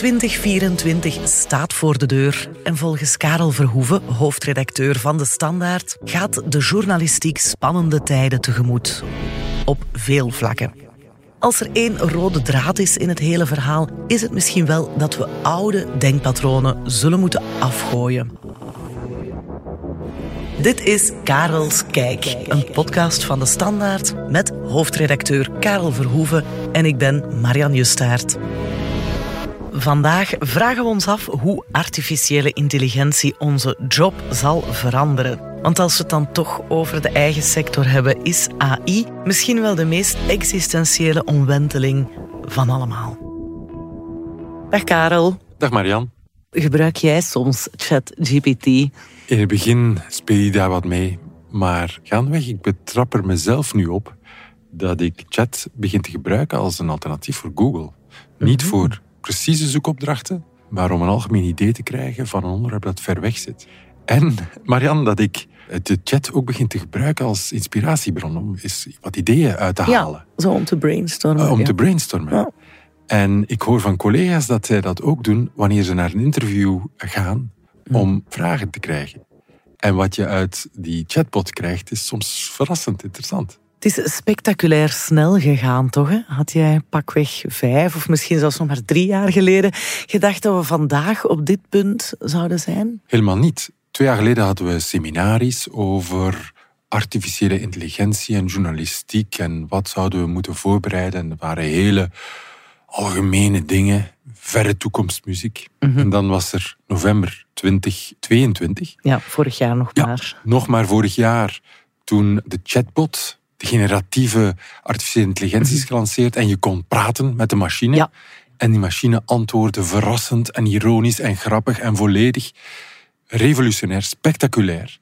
2024 staat voor de deur. En volgens Karel Verhoeven, hoofdredacteur van De Standaard, gaat de journalistiek spannende tijden tegemoet. Op veel vlakken. Als er één rode draad is in het hele verhaal, is het misschien wel dat we oude denkpatronen zullen moeten afgooien. Dit is Karels Kijk, een podcast van De Standaard met hoofdredacteur Karel Verhoeven en ik ben Marian Justaert. Vandaag vragen we ons af hoe artificiële intelligentie onze job zal veranderen. Want als we het dan toch over de eigen sector hebben, is AI misschien wel de meest existentiële omwenteling van allemaal. Dag Karel. Dag Marian. Gebruik jij soms ChatGPT? In het begin speel je daar wat mee, maar gaandeweg, ik betrap er mezelf nu op dat ik chat begin te gebruiken als een alternatief voor Google. Niet Mhm. voor precieze zoekopdrachten, maar om een algemeen idee te krijgen van een onderwerp dat ver weg zit. En, Marian, dat ik de chat ook begin te gebruiken als inspiratiebron om eens wat ideeën uit te halen. Ja, zo om te brainstormen. Uh, om ja. te brainstormen. Ja. En ik hoor van collega's dat zij dat ook doen wanneer ze naar een interview gaan om vragen te krijgen. En wat je uit die chatbot krijgt is soms verrassend interessant. Het is spectaculair snel gegaan, toch? Hè? Had jij pakweg vijf of misschien zelfs nog maar drie jaar geleden gedacht dat we vandaag op dit punt zouden zijn? Helemaal niet. Twee jaar geleden hadden we seminaries over artificiële intelligentie en journalistiek en wat zouden we moeten voorbereiden. En dat waren hele algemene dingen, verre toekomstmuziek. En dan was er november 2022. Ja, vorig jaar nog Ja, maar. nog maar vorig jaar, toen de chatbot, de generatieve artificiële intelligentie is gelanceerd en je kon praten met de machine. Ja. En die machine antwoordde verrassend en ironisch en grappig en volledig. Revolutionair, spectaculair.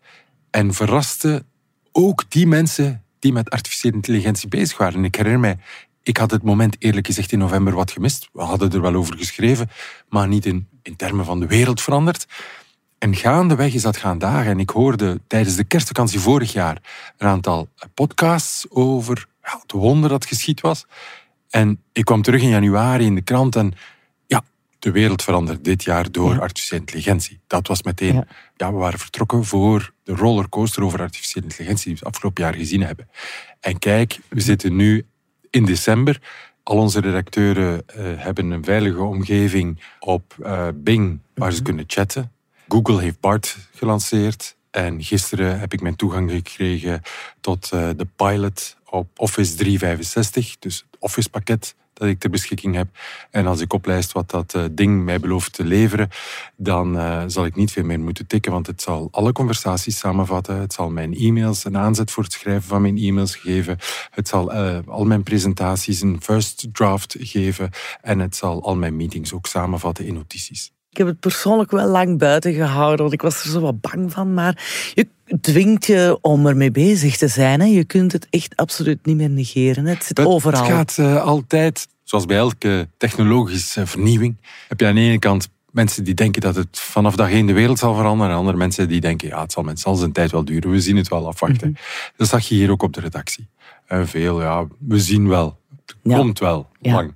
En verraste ook die mensen die met artificiële intelligentie bezig waren. En ik herinner mij, ik had het moment eerlijk gezegd in november wat gemist. We hadden er wel over geschreven, maar niet in, in termen van de wereld veranderd. En gaandeweg is dat gaan dagen. En ik hoorde tijdens de kerstvakantie vorig jaar een aantal podcasts over ja, het wonder dat geschied was. En ik kwam terug in januari in de krant en ja, de wereld verandert dit jaar door Ja. artificiële intelligentie. Dat was meteen, Ja. ja. we waren vertrokken voor de rollercoaster over artificiële intelligentie die we het afgelopen jaar gezien hebben. En kijk, we zitten nu in december. Al onze redacteuren eh, hebben een veilige omgeving op eh, Bing waar ze kunnen chatten. Google heeft BART gelanceerd. En gisteren heb ik mijn toegang gekregen tot eh, de pilot op Office 365, dus het Office pakket dat ik ter beschikking heb. En als ik oplijst wat dat eh, ding mij belooft te leveren, dan eh, zal ik niet veel meer moeten tikken, want het zal alle conversaties samenvatten. Het zal mijn e-mails een aanzet voor het schrijven van mijn e-mails geven. Het zal al mijn presentaties een first draft geven. En het zal al mijn meetings ook samenvatten in notities. Ik heb het persoonlijk wel lang buiten gehouden, want ik was er zo wat bang van. Maar je dwingt je om ermee bezig te zijn. Hè. Je kunt het echt absoluut niet meer negeren. Het zit Het overal. gaat eh, altijd, zoals bij elke technologische vernieuwing, heb je aan de ene kant mensen die denken dat het vanaf dag één de wereld zal veranderen, en andere mensen die denken, ja, het zal zal zijn tijd wel duren, we zien het wel afwachten. Dat zag je hier ook op de redactie. En veel, ja, we zien wel. Het Ja. komt wel, Ja.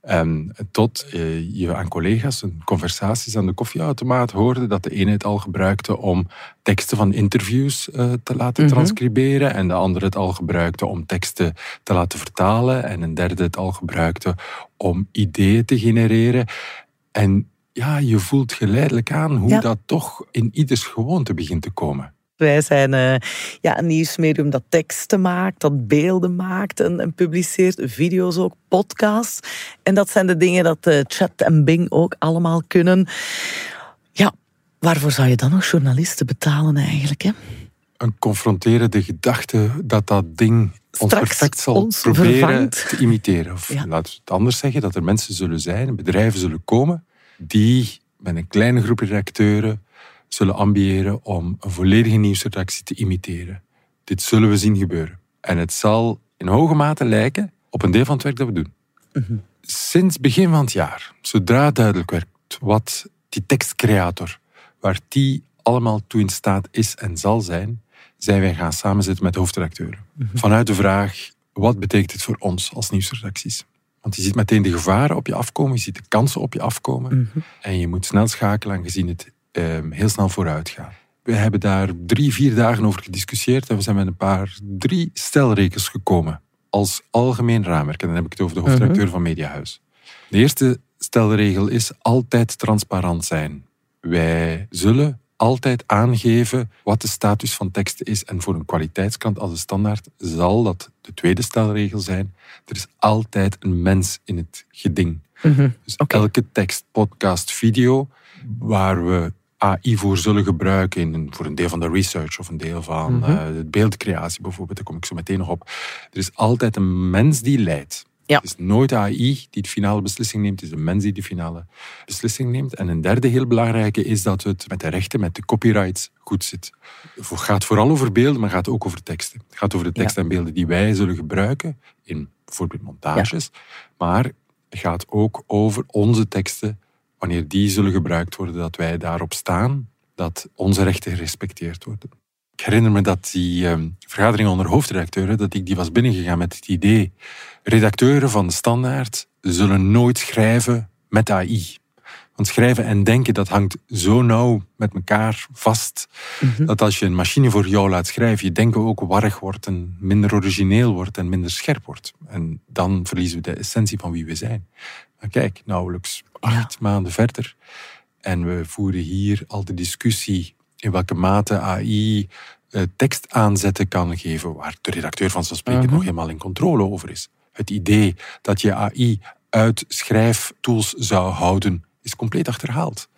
En tot eh, je aan collega's een conversaties aan de koffieautomaat hoorde dat de ene het al gebruikte om teksten van interviews eh, te laten Mhm. transcriberen en de andere het al gebruikte om teksten te laten vertalen en een derde het al gebruikte om ideeën te genereren. En ja, je voelt geleidelijk aan hoe Ja. dat toch in ieders gewoonte begint te komen. Wij zijn eh, ja, een nieuwsmedium dat teksten maakt, dat beelden maakt en, en publiceert, video's ook, podcasts. En dat zijn de dingen dat eh, Chat en Bing ook allemaal kunnen. Ja, waarvoor zou je dan nog journalisten betalen eigenlijk? Hè? Een confronterende gedachte dat dat ding ons Straks perfect zal ons proberen vervangt. te imiteren. Of Ja. laten we het anders zeggen, dat er mensen zullen zijn, bedrijven zullen komen, die met een kleine groep redacteuren zullen ambiëren om een volledige nieuwsredactie te imiteren. Dit zullen we zien gebeuren. En het zal in hoge mate lijken op een deel van het werk dat we doen. Sinds begin van het jaar, zodra duidelijk werd wat die tekstcreator, waar die allemaal toe in staat is en zal zijn, zijn wij gaan samenzitten met hoofdredacteuren. Vanuit de vraag, wat betekent dit voor ons als nieuwsredacties? Want je ziet meteen de gevaren op je afkomen, je ziet de kansen op je afkomen. Mhm. En je moet snel schakelen, aangezien het ehm, heel snel vooruit gaat. We hebben daar drie, vier dagen over gediscussieerd en we zijn met een paar, drie stelregels gekomen. Als algemeen raamwerk. En dan heb ik het over de hoofdredacteur van Mediahuis. De eerste stelregel is altijd transparant zijn. Wij zullen altijd aangeven wat de status van teksten is. En voor een kwaliteitskrant als de standaard zal dat de tweede stelregel zijn. Er is altijd een mens in het geding. Dus Oké. elke tekst, podcast, video, waar we AI voor zullen gebruiken, in voor een deel van de research of een deel van Mhm. eh, de beeldcreatie bijvoorbeeld, daar kom ik zo meteen nog op. Er is altijd een mens die leidt. Ja. Het is nooit AI die de finale beslissing neemt, het is de mens die de finale beslissing neemt. En een derde heel belangrijke is dat het met de rechten, met de copyrights goed zit. Het gaat vooral over beelden, maar gaat ook over teksten. Het gaat over de teksten en beelden die wij zullen gebruiken in bijvoorbeeld montages. Maar het gaat ook over onze teksten, wanneer die zullen gebruikt worden, dat wij daarop staan, dat onze rechten gerespecteerd worden. Ik herinner me dat die ehm, vergadering onder hoofdredacteuren, dat ik die was binnengegaan met het idee, redacteuren van de Standaard zullen nooit schrijven met AI. Want schrijven en denken, dat hangt zo nauw met elkaar vast, dat als je een machine voor jou laat schrijven, je denken ook warrig wordt en minder origineel wordt en minder scherp wordt. En dan verliezen we de essentie van wie we zijn. Maar kijk, nauwelijks acht maanden verder. En we voeren hier al de discussie in welke mate AI eh, tekst aanzetten kan geven, waar de redacteur van zo'n spreken Mhm. nog helemaal in controle over is. Het idee dat je AI uit schrijftools zou houden, is compleet achterhaald.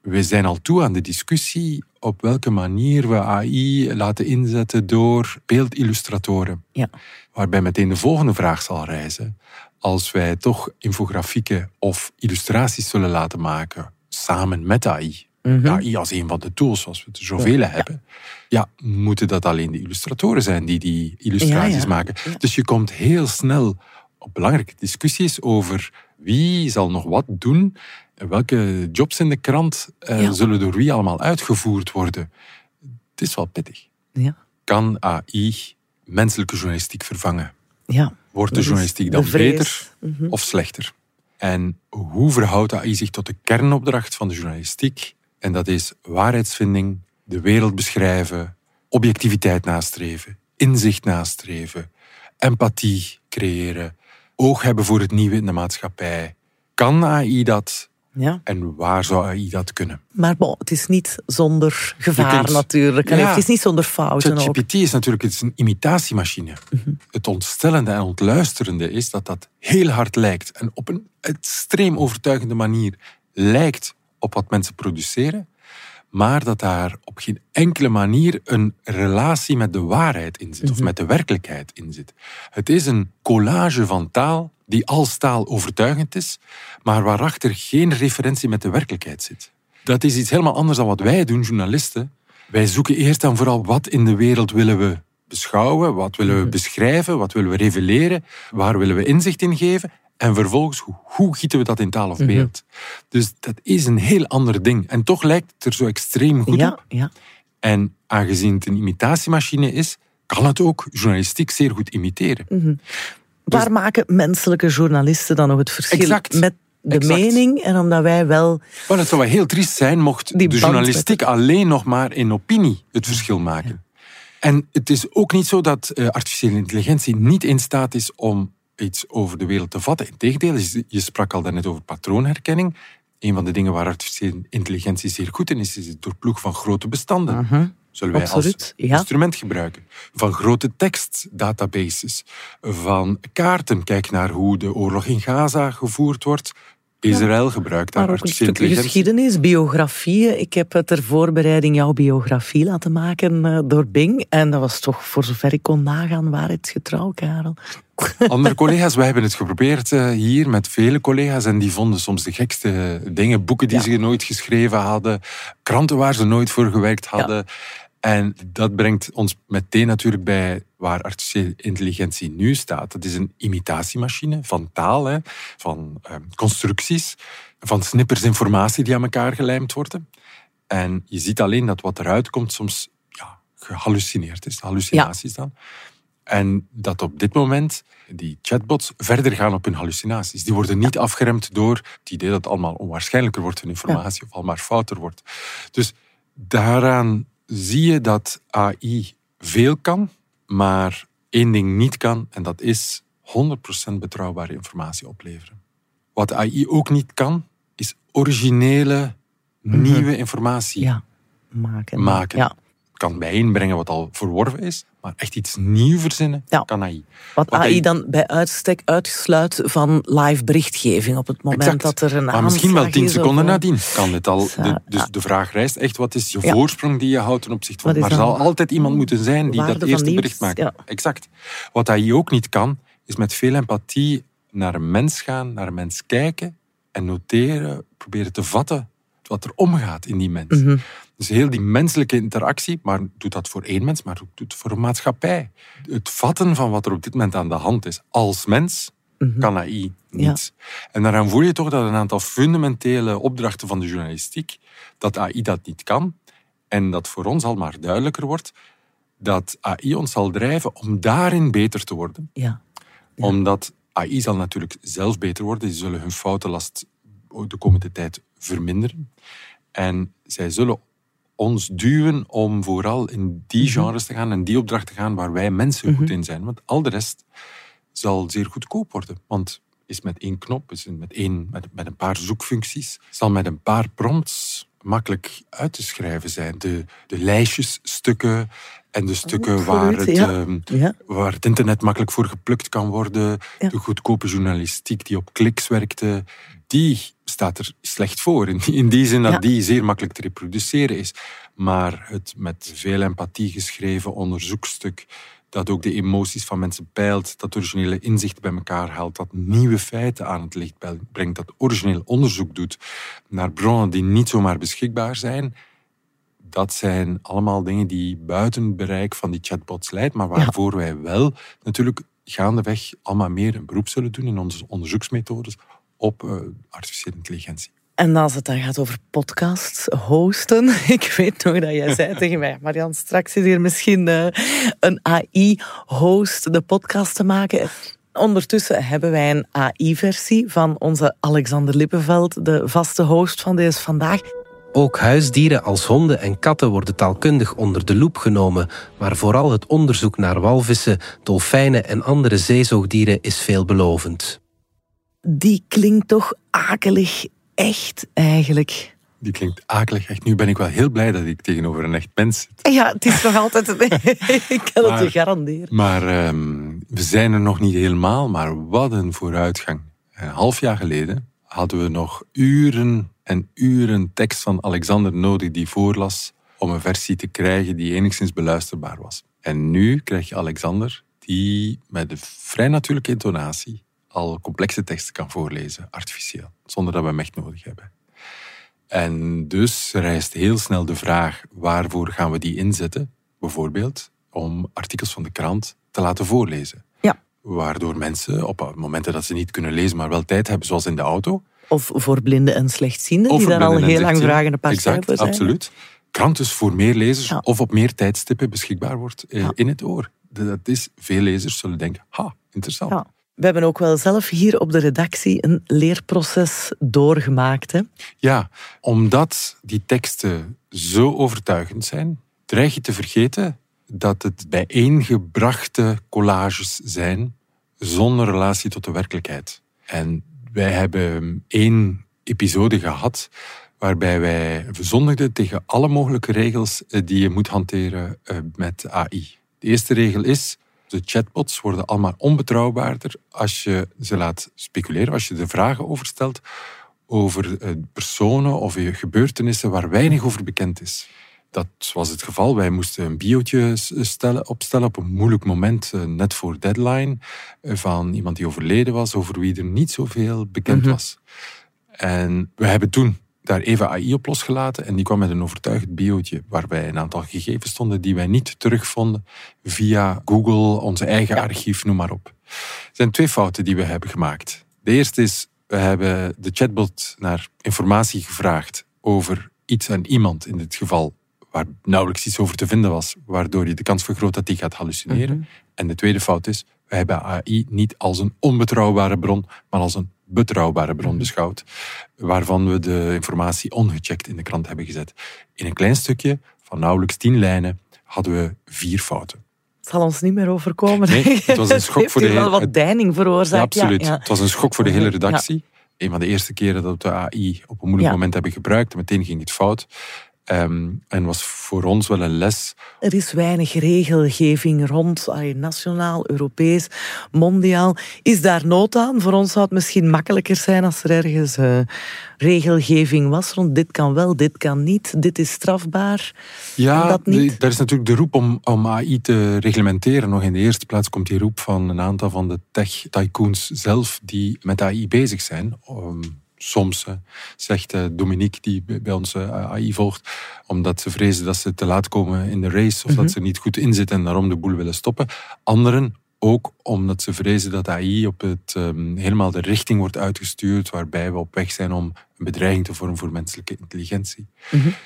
We zijn al toe aan de discussie op welke manier we AI laten inzetten door beeldillustratoren. Ja. Waarbij meteen de volgende vraag zal rijzen. Als wij toch infografieken of illustraties zullen laten maken samen met AI. Mhm. AI als een van de tools, zoals we er zoveel hebben. Ja, moeten dat alleen de illustratoren zijn die die illustraties Ja, ja. maken? Dus je komt heel snel op belangrijke discussies over wie zal nog wat doen en welke jobs in de krant eh, zullen door wie allemaal uitgevoerd worden. Het is wel pittig. Ja. Kan AI menselijke journalistiek vervangen? ja. Wordt de journalistiek dan beter Mhm. of slechter? En hoe verhoudt AI zich tot de kernopdracht van de journalistiek? En dat is waarheidsvinding, de wereld beschrijven, objectiviteit nastreven, inzicht nastreven, empathie creëren, oog hebben voor het nieuwe in de maatschappij. Kan AI dat? Ja. En waar zou AI dat kunnen? Maar bon, het is niet zonder gevaar kunt- natuurlijk. En Ja. Het is niet zonder fouten. ChatGPT is natuurlijk het is een imitatiemachine. Het ontstellende en ontluisterende is dat dat heel hard lijkt en op een extreem overtuigende manier lijkt op wat mensen produceren, maar dat daar op geen enkele manier een relatie met de waarheid in zit of met de werkelijkheid in zit. Het is een collage van taal die als taal overtuigend is, maar waarachter geen referentie met de werkelijkheid zit. Dat is iets helemaal anders dan wat wij doen, journalisten. Wij zoeken eerst en vooral wat in de wereld willen we beschouwen, wat willen we beschrijven, wat willen we reveleren, waar willen we inzicht in geven en vervolgens hoe, gieten we dat in taal of beeld. Dus dat is een heel ander ding. En toch lijkt het er zo extreem goed ja, op. ja. En aangezien het een imitatiemachine is, kan het ook journalistiek zeer goed imiteren. Waar maken menselijke journalisten dan nog het verschil Exact. met de Exact. mening en omdat wij wel... Maar het zou wel heel triest zijn mocht de journalistiek alleen nog maar in opinie het verschil maken. En het is ook niet zo dat eh, artificiële intelligentie niet in staat is om iets over de wereld te vatten. Integendeel, je sprak al daarnet over patroonherkenning. Een van de dingen waar artificiële intelligentie zeer goed in is, is het doorploegen van grote bestanden. Zullen wij als ja. instrument gebruiken. Van grote tekstdatabases, van kaarten. Kijk naar hoe de oorlog in Gaza gevoerd wordt. Israël gebruikt daar Maar ook een stukje geschiedenis, biografieën. Ik heb ter voorbereiding jouw biografie laten maken eh, door Bing. En dat was toch, voor zover ik kon nagaan, waarheidsgetrouw, Karel. Andere collega's, wij hebben het geprobeerd eh, hier met vele collega's en die vonden soms de gekste dingen. Boeken die Ja. ze nooit geschreven hadden, kranten waar ze nooit voor gewerkt hadden. En dat brengt ons meteen natuurlijk bij waar artificiële intelligentie nu staat. Dat is een imitatiemachine van taal, hè, van eh, constructies, van snippers informatie die aan elkaar gelijmd worden. En je ziet alleen dat wat eruit komt soms ja, gehallucineerd is, hallucinaties dan. En dat op dit moment die chatbots verder gaan op hun hallucinaties. Die worden niet afgeremd door het idee dat het allemaal onwaarschijnlijker wordt, hun informatie, of allemaal fouter wordt. Dus daaraan zie je dat AI veel kan, maar één ding niet kan, en dat is 100% betrouwbare informatie opleveren. Wat AI ook niet kan, is originele, nieuwe informatie Ja, maken. maken. Ja. Kan bijeenbrengen wat al verworven is, maar echt iets nieuw verzinnen Ja. kan AI. Wat Wat AI dan bij uitstek uitsluit van live berichtgeving op het moment Exact. dat er een Maar misschien wel tien of seconden nadien kan het al. De, dus ja. de vraag rijst echt, wat is je Ja. voorsprong die je houdt ten opzichte van... Maar er zal altijd iemand moeten zijn die dat eerste bericht maakt. Ja. Exact. Wat AI ook niet kan, is met veel empathie naar een mens gaan, naar een mens kijken en noteren, proberen te vatten wat er omgaat in die mens. Mhm. Dus heel die menselijke interactie, maar doet dat voor één mens, maar ook doet het voor een maatschappij. Het vatten van wat er op dit moment aan de hand is als mens, Mhm. kan AI niet. En daaraan voel je toch dat een aantal fundamentele opdrachten van de journalistiek, dat AI dat niet kan. En dat voor ons al maar duidelijker wordt dat AI ons zal drijven om daarin beter te worden. Ja. Ja. Omdat AI zal natuurlijk zelf beter worden. Die zullen hun foutenlast ook de komende tijd verminderen. En zij zullen ons duwen om vooral in die genres te gaan en die opdrachten te gaan waar wij mensen goed in zijn. Want al de rest zal zeer goedkoop worden. Want is met één knop, is met, één, met, met een paar zoekfuncties, zal met een paar prompts makkelijk uit te schrijven zijn. De, de lijstjes, stukken en de stukken waar het, ja. ehm, Ja. waar het internet makkelijk voor geplukt kan worden. Ja. De goedkope journalistiek die op kliks werkte, die staat er slecht voor. In die, in die zin dat Ja. die zeer makkelijk te reproduceren is. Maar het met veel empathie geschreven onderzoekstuk, dat ook de emoties van mensen peilt, dat originele inzichten bij elkaar haalt, dat nieuwe feiten aan het licht brengt, dat origineel onderzoek doet naar bronnen die niet zomaar beschikbaar zijn, dat zijn allemaal dingen die buiten het bereik van die chatbots leiden, maar waarvoor wij wel natuurlijk gaandeweg allemaal meer een beroep zullen doen in onze onderzoeksmethodes op eh, artificiële intelligentie. En als het dan gaat over podcasts, hosten. Ik weet nog dat jij zei tegen mij, Marian, straks is hier misschien eh, een AI-host de podcast te maken. Ondertussen hebben wij een AI-versie van onze Alexander Lippenveld, de vaste host van deze vandaag. Ook huisdieren als honden en katten worden taalkundig onder de loep genomen, maar vooral het onderzoek naar walvissen, dolfijnen en andere zeezoogdieren is veelbelovend. Die klinkt toch akelig echt eigenlijk. Die klinkt akelig. Echt, nu ben ik wel heel blij dat ik tegenover een echt mens zit. Ja, het is nog altijd... ik kan het je garanderen. Maar ehm, we zijn er nog niet helemaal, maar wat een vooruitgang. Een half jaar geleden hadden we nog uren en uren tekst van Alexander nodig die voorlas om een versie te krijgen die enigszins beluisterbaar was. En nu krijg je Alexander die met een vrij natuurlijke intonatie al complexe teksten kan voorlezen, artificieel, zonder dat we hem echt nodig hebben. En dus rijst heel snel de vraag, waarvoor gaan we die inzetten? Bijvoorbeeld om artikels van de krant te laten voorlezen. Ja. Waardoor mensen op momenten dat ze niet kunnen lezen, maar wel tijd hebben, zoals in de auto. Of voor blinden en slechtzienden, of die daar al heel lang vragende partij Exact, zijn. absoluut. Krant dus voor meer lezers Ja. of op meer tijdstippen beschikbaar wordt eh, Ja. in het oor. Dat is, veel lezers zullen denken, ha, interessant. Ja. We hebben ook wel zelf hier op de redactie een leerproces doorgemaakt. Hè? Ja, omdat die teksten zo overtuigend zijn, dreig je te vergeten dat het bijeengebrachte collages zijn zonder relatie tot de werkelijkheid. En wij hebben één episode gehad waarbij wij verzondigden tegen alle mogelijke regels eh, die je moet hanteren eh, met AI. De eerste regel is, de chatbots worden allemaal onbetrouwbaarder als je ze laat speculeren, als je er vragen over stelt over eh, personen of gebeurtenissen waar weinig over bekend is. Dat was het geval. Wij moesten een biootje stellen, opstellen op een moeilijk moment, eh, net voor deadline, eh, van iemand die overleden was, over wie er niet zoveel bekend Mhm. was. En we hebben toen daar even AI op losgelaten en die kwam met een overtuigend biootje waarbij een aantal gegevens stonden die wij niet terugvonden via Google, onze eigen archief, noem maar op. Er zijn twee fouten die we hebben gemaakt. De eerste is, we hebben de chatbot naar informatie gevraagd over iets en iemand, in dit geval waar nauwelijks iets over te vinden was, waardoor je de kans vergroot dat die gaat hallucineren. Mhm. En de tweede fout is, wij hebben AI niet als een onbetrouwbare bron, maar als een betrouwbare bron Mhm. beschouwd, waarvan we de informatie ongecheckt in de krant hebben gezet. In een klein stukje van nauwelijks tien lijnen hadden we vier fouten. Het zal ons niet meer overkomen. Nee, het was een schok heeft voor de hier wel hele- wat deining veroorzaakt. Ja, absoluut. Ja, ja. Het was een schok voor de hele redactie. Een van de eerste keren dat we de AI op een moeilijk moment hebben gebruikt. En meteen ging het fout. Ehm, en was voor ons wel een les. Er is weinig regelgeving rond, nationaal, Europees, mondiaal. Is daar nood aan? Voor ons zou het misschien makkelijker zijn als er ergens eh, regelgeving was rond dit kan wel, dit kan niet, dit is strafbaar. Ja, dat niet? daar is natuurlijk de roep om, om AI te reglementeren. Nog in de eerste plaats komt die roep van een aantal van de tech-tycoons zelf die met AI bezig zijn. Um, soms eh, zegt eh, Dominique, die bij ons eh, AI volgt, omdat ze vrezen dat ze te laat komen in de race of dat ze er niet goed in zitten en daarom de boel willen stoppen. Anderen ook omdat ze vrezen dat AI op het, ehm, helemaal de richting wordt uitgestuurd waarbij we op weg zijn om een bedreiging te vormen voor menselijke intelligentie.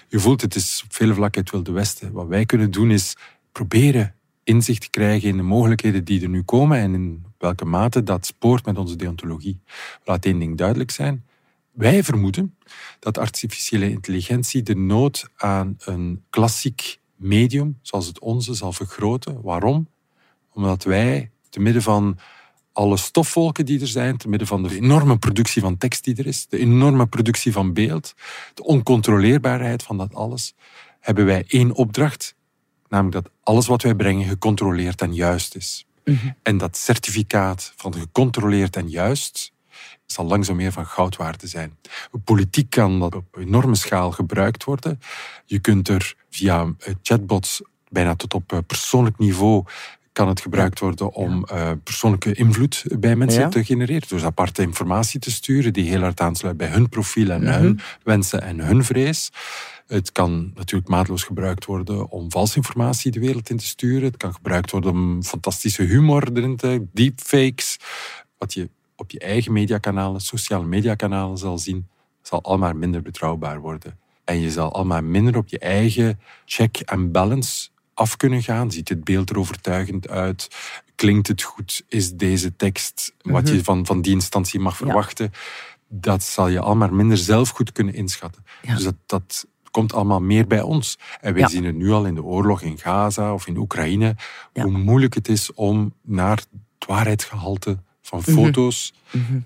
Je voelt het is op vele vlakken het Wilde Westen. Wat wij kunnen doen is proberen inzicht te krijgen in de mogelijkheden die er nu komen en in welke mate dat spoort met onze deontologie. Laat één ding duidelijk zijn. Wij vermoeden dat artificiële intelligentie de nood aan een klassiek medium, zoals het onze, zal vergroten. Waarom? Omdat wij, te midden van alle stofwolken die er zijn, te midden van de enorme productie van tekst die er is, de enorme productie van beeld, de oncontroleerbaarheid van dat alles, hebben wij één opdracht, namelijk dat alles wat wij brengen gecontroleerd en juist is. En dat certificaat van gecontroleerd en juist zal langzaam meer van goud waard zijn. Politiek kan dat op enorme schaal gebruikt worden. Je kunt er via eh, chatbots bijna tot op eh, persoonlijk niveau kan het gebruikt worden om eh, persoonlijke invloed bij mensen Ja. te genereren. Dus aparte informatie te sturen die heel hard aansluit bij hun profiel en Mhm. hun wensen en hun vrees. Het kan natuurlijk maatloos gebruikt worden om valse informatie de wereld in te sturen. Het kan gebruikt worden om fantastische humor erin te... Deepfakes. Wat je op je eigen mediakanalen, sociale mediakanalen zal zien, zal allemaal minder betrouwbaar worden. En je zal allemaal minder op je eigen check en balance af kunnen gaan. Ziet het beeld er overtuigend uit? Klinkt het goed? Is deze tekst wat je van, van die instantie mag verwachten? Dat zal je allemaal minder zelf goed kunnen inschatten. Ja. Dus dat, dat komt allemaal meer bij ons. En wij Ja. zien het nu al in de oorlog in Gaza of in Oekraïne, hoe moeilijk het is om naar het waarheidsgehalte van foto's,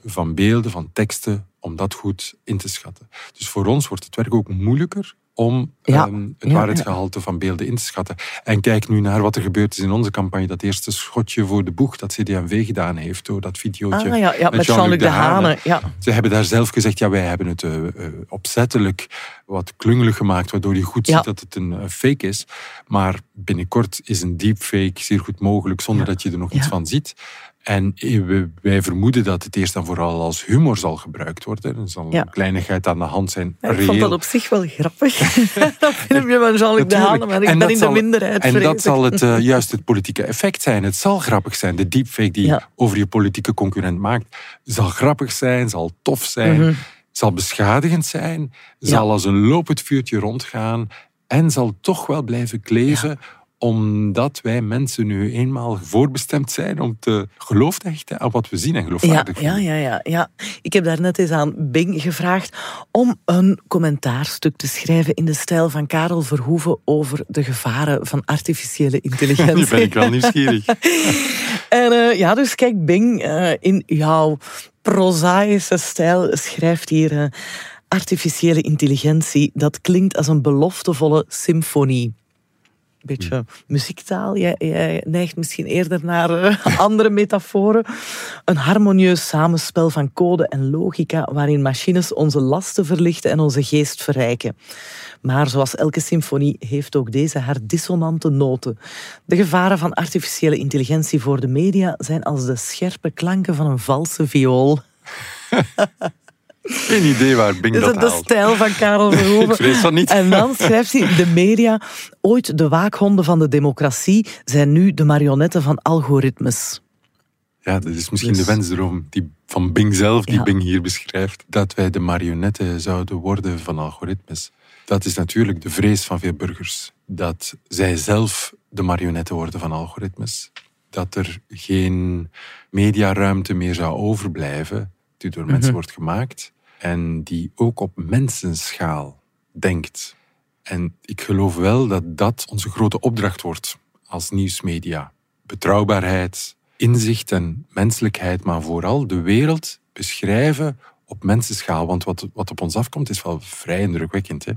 van beelden, van teksten, om dat goed in te schatten. Dus voor ons wordt het werk ook moeilijker om Ja. ehm, het Ja, waarheidsgehalte van beelden in te schatten. En kijk nu naar wat er gebeurd is in onze campagne. Dat eerste schotje voor de boeg dat CD&V gedaan heeft door dat videootje Ah, ja, ja, met Jean-Luc de Hane. Ze hebben daar zelf gezegd, ja, wij hebben het eh, eh, opzettelijk wat klungelig gemaakt, waardoor je goed ziet dat het een eh, fake is. Maar binnenkort is een deepfake zeer goed mogelijk, zonder dat je er nog iets van ziet. En eh, wij vermoeden dat het eerst en vooral als humor zal gebruikt worden. Er zal Ja. een kleinigheid aan de hand zijn. Ja, ik reëel. vond dat op zich wel grappig. dat filmpje van Jean-Luc de. Hane, maar ik En ben dat in de minderheid. En dat zal het, eh, juist het politieke effect zijn. Het zal grappig zijn. De deepfake die Ja. je over je politieke concurrent maakt, zal grappig zijn, zal tof zijn, Mhm. zal beschadigend zijn, zal als een lopend vuurtje rondgaan en zal toch wel blijven kleven omdat wij mensen nu eenmaal voorbestemd zijn om te geloof te hechten aan wat we zien en Ja, geloofwaardig ja, vinden. ja, ja, ja. Ik heb daarnet eens aan Bing gevraagd om een commentaarstuk te schrijven in de stijl van Karel Verhoeven over de gevaren van artificiële Nu intelligentie. ben ik wel nieuwsgierig. En eh, ja, dus kijk, Bing, eh, in jouw prozaïsche stijl schrijft hier eh, artificiële intelligentie. Dat klinkt als een beloftevolle symfonie. Beetje muziektaal. Jij, jij neigt misschien eerder naar eh, andere metaforen. Een harmonieus samenspel van code en logica waarin machines onze lasten verlichten en onze geest verrijken. Maar zoals elke symfonie heeft ook deze haar dissonante noten. De gevaren van artificiële intelligentie voor de media zijn als de scherpe klanken van een valse viool. Geen idee waar Bing Is dat het de haalt. stijl van Karel Verhoeven? Ik vrees van niet. En dan schrijft hij, de media, ooit de waakhonden van de democratie, zijn nu de marionetten van algoritmes. Ja, dat is misschien Dus- de wensdroom die, van Bing zelf, die Ja. Bing hier beschrijft. Dat wij de marionetten zouden worden van algoritmes. Dat is natuurlijk de vrees van veel burgers. dat zij zelf de marionetten worden van algoritmes. Dat er geen mediaruimte meer zou overblijven die door mensen wordt gemaakt en die ook op mensenschaal denkt. En ik geloof wel dat dat onze grote opdracht wordt als nieuwsmedia. Betrouwbaarheid, inzicht en menselijkheid, maar vooral de wereld beschrijven op mensenschaal. Want wat, wat op ons afkomt is wel vrij indrukwekkend. Hè?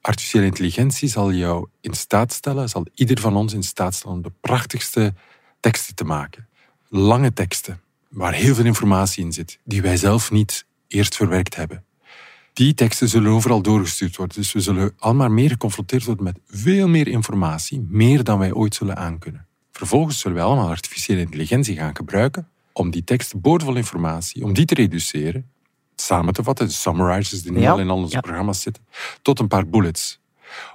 Artificiële intelligentie zal jou in staat stellen, zal ieder van ons in staat stellen om de prachtigste teksten te maken. Lange teksten, waar heel veel informatie in zit, die wij zelf niet eerst verwerkt hebben. Die teksten zullen overal doorgestuurd worden. Dus we zullen allemaal meer geconfronteerd worden met veel meer informatie, meer dan wij ooit zullen aankunnen. Vervolgens zullen wij allemaal artificiële intelligentie gaan gebruiken om die teksten boordevol informatie, om die te reduceren, samen te vatten, de summarizers die nu Ja, al in al onze ja. programma's zitten, tot een paar bullets.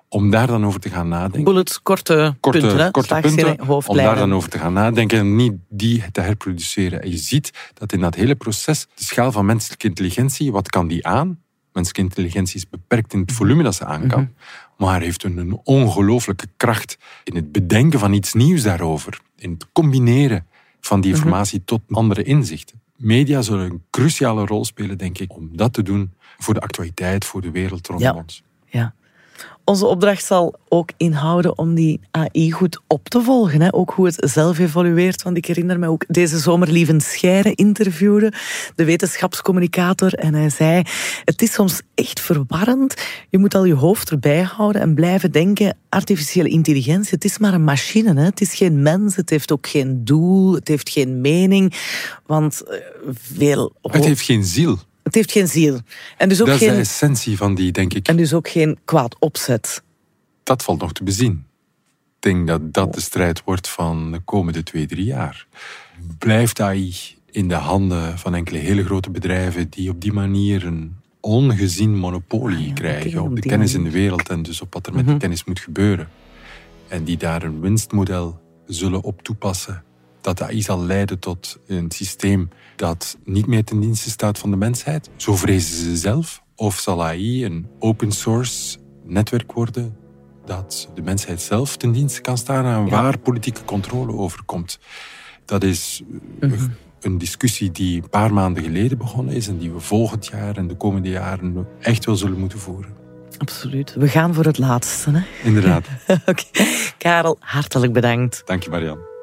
Om daar dan over te gaan nadenken Bullets, korte, korte, punten, korte punten, om daar dan over te gaan nadenken en niet die te herproduceren. En je ziet dat in dat hele proces de schaal van menselijke intelligentie, wat kan die aan? Menselijke intelligentie is beperkt in het volume dat ze aan kan, Mhm. maar heeft een, ongelooflijke kracht in het bedenken van iets nieuws daarover, in het combineren van Mhm. die informatie tot andere inzichten. Media zullen een cruciale rol spelen, denk ik, om dat te doen voor de actualiteit, voor de wereld rondom Ja. ons. Ja. Onze opdracht zal ook inhouden om die AI goed op te volgen. Hè? Ook hoe het zelf evolueert. Want ik herinner me ook deze zomer Lieven Scheire interviewde, de wetenschapscommunicator. En hij zei, het is soms echt verwarrend. Je moet al je hoofd erbij houden en blijven denken, artificiële intelligentie, het is maar een machine. Hè? Het is geen mens, het heeft ook geen doel, het heeft geen mening. Want eh, veel... Het heeft geen ziel. Het heeft geen ziel. En dus ook Dat is de geen... essentie van die, denk ik. En dus ook geen kwaad opzet. dat valt nog te bezien. Ik denk dat dat de strijd wordt van de komende twee, drie jaar. Blijft AI in de handen van enkele hele grote bedrijven die op die manier een ongezien monopolie Ah ja, krijgen op de die kennis in de wereld en dus op wat er met Mhm. de kennis moet gebeuren. En die daar een winstmodel zullen op toepassen. Dat AI zal leiden tot een systeem dat niet meer ten dienste staat van de mensheid. Zo vrezen ze zelf. Of zal AI een open source netwerk worden dat de mensheid zelf ten dienste kan staan en Ja. waar politieke controle over komt. Dat is eh, Mhm. een discussie die een paar maanden geleden begonnen is en die we volgend jaar en de komende jaren echt wel zullen moeten voeren. Absoluut. We gaan voor het laatste. Hè? Inderdaad. Oké. Karel, hartelijk bedankt. Dank je,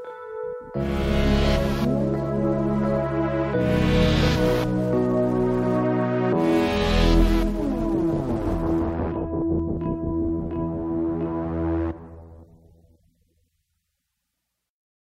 Marian.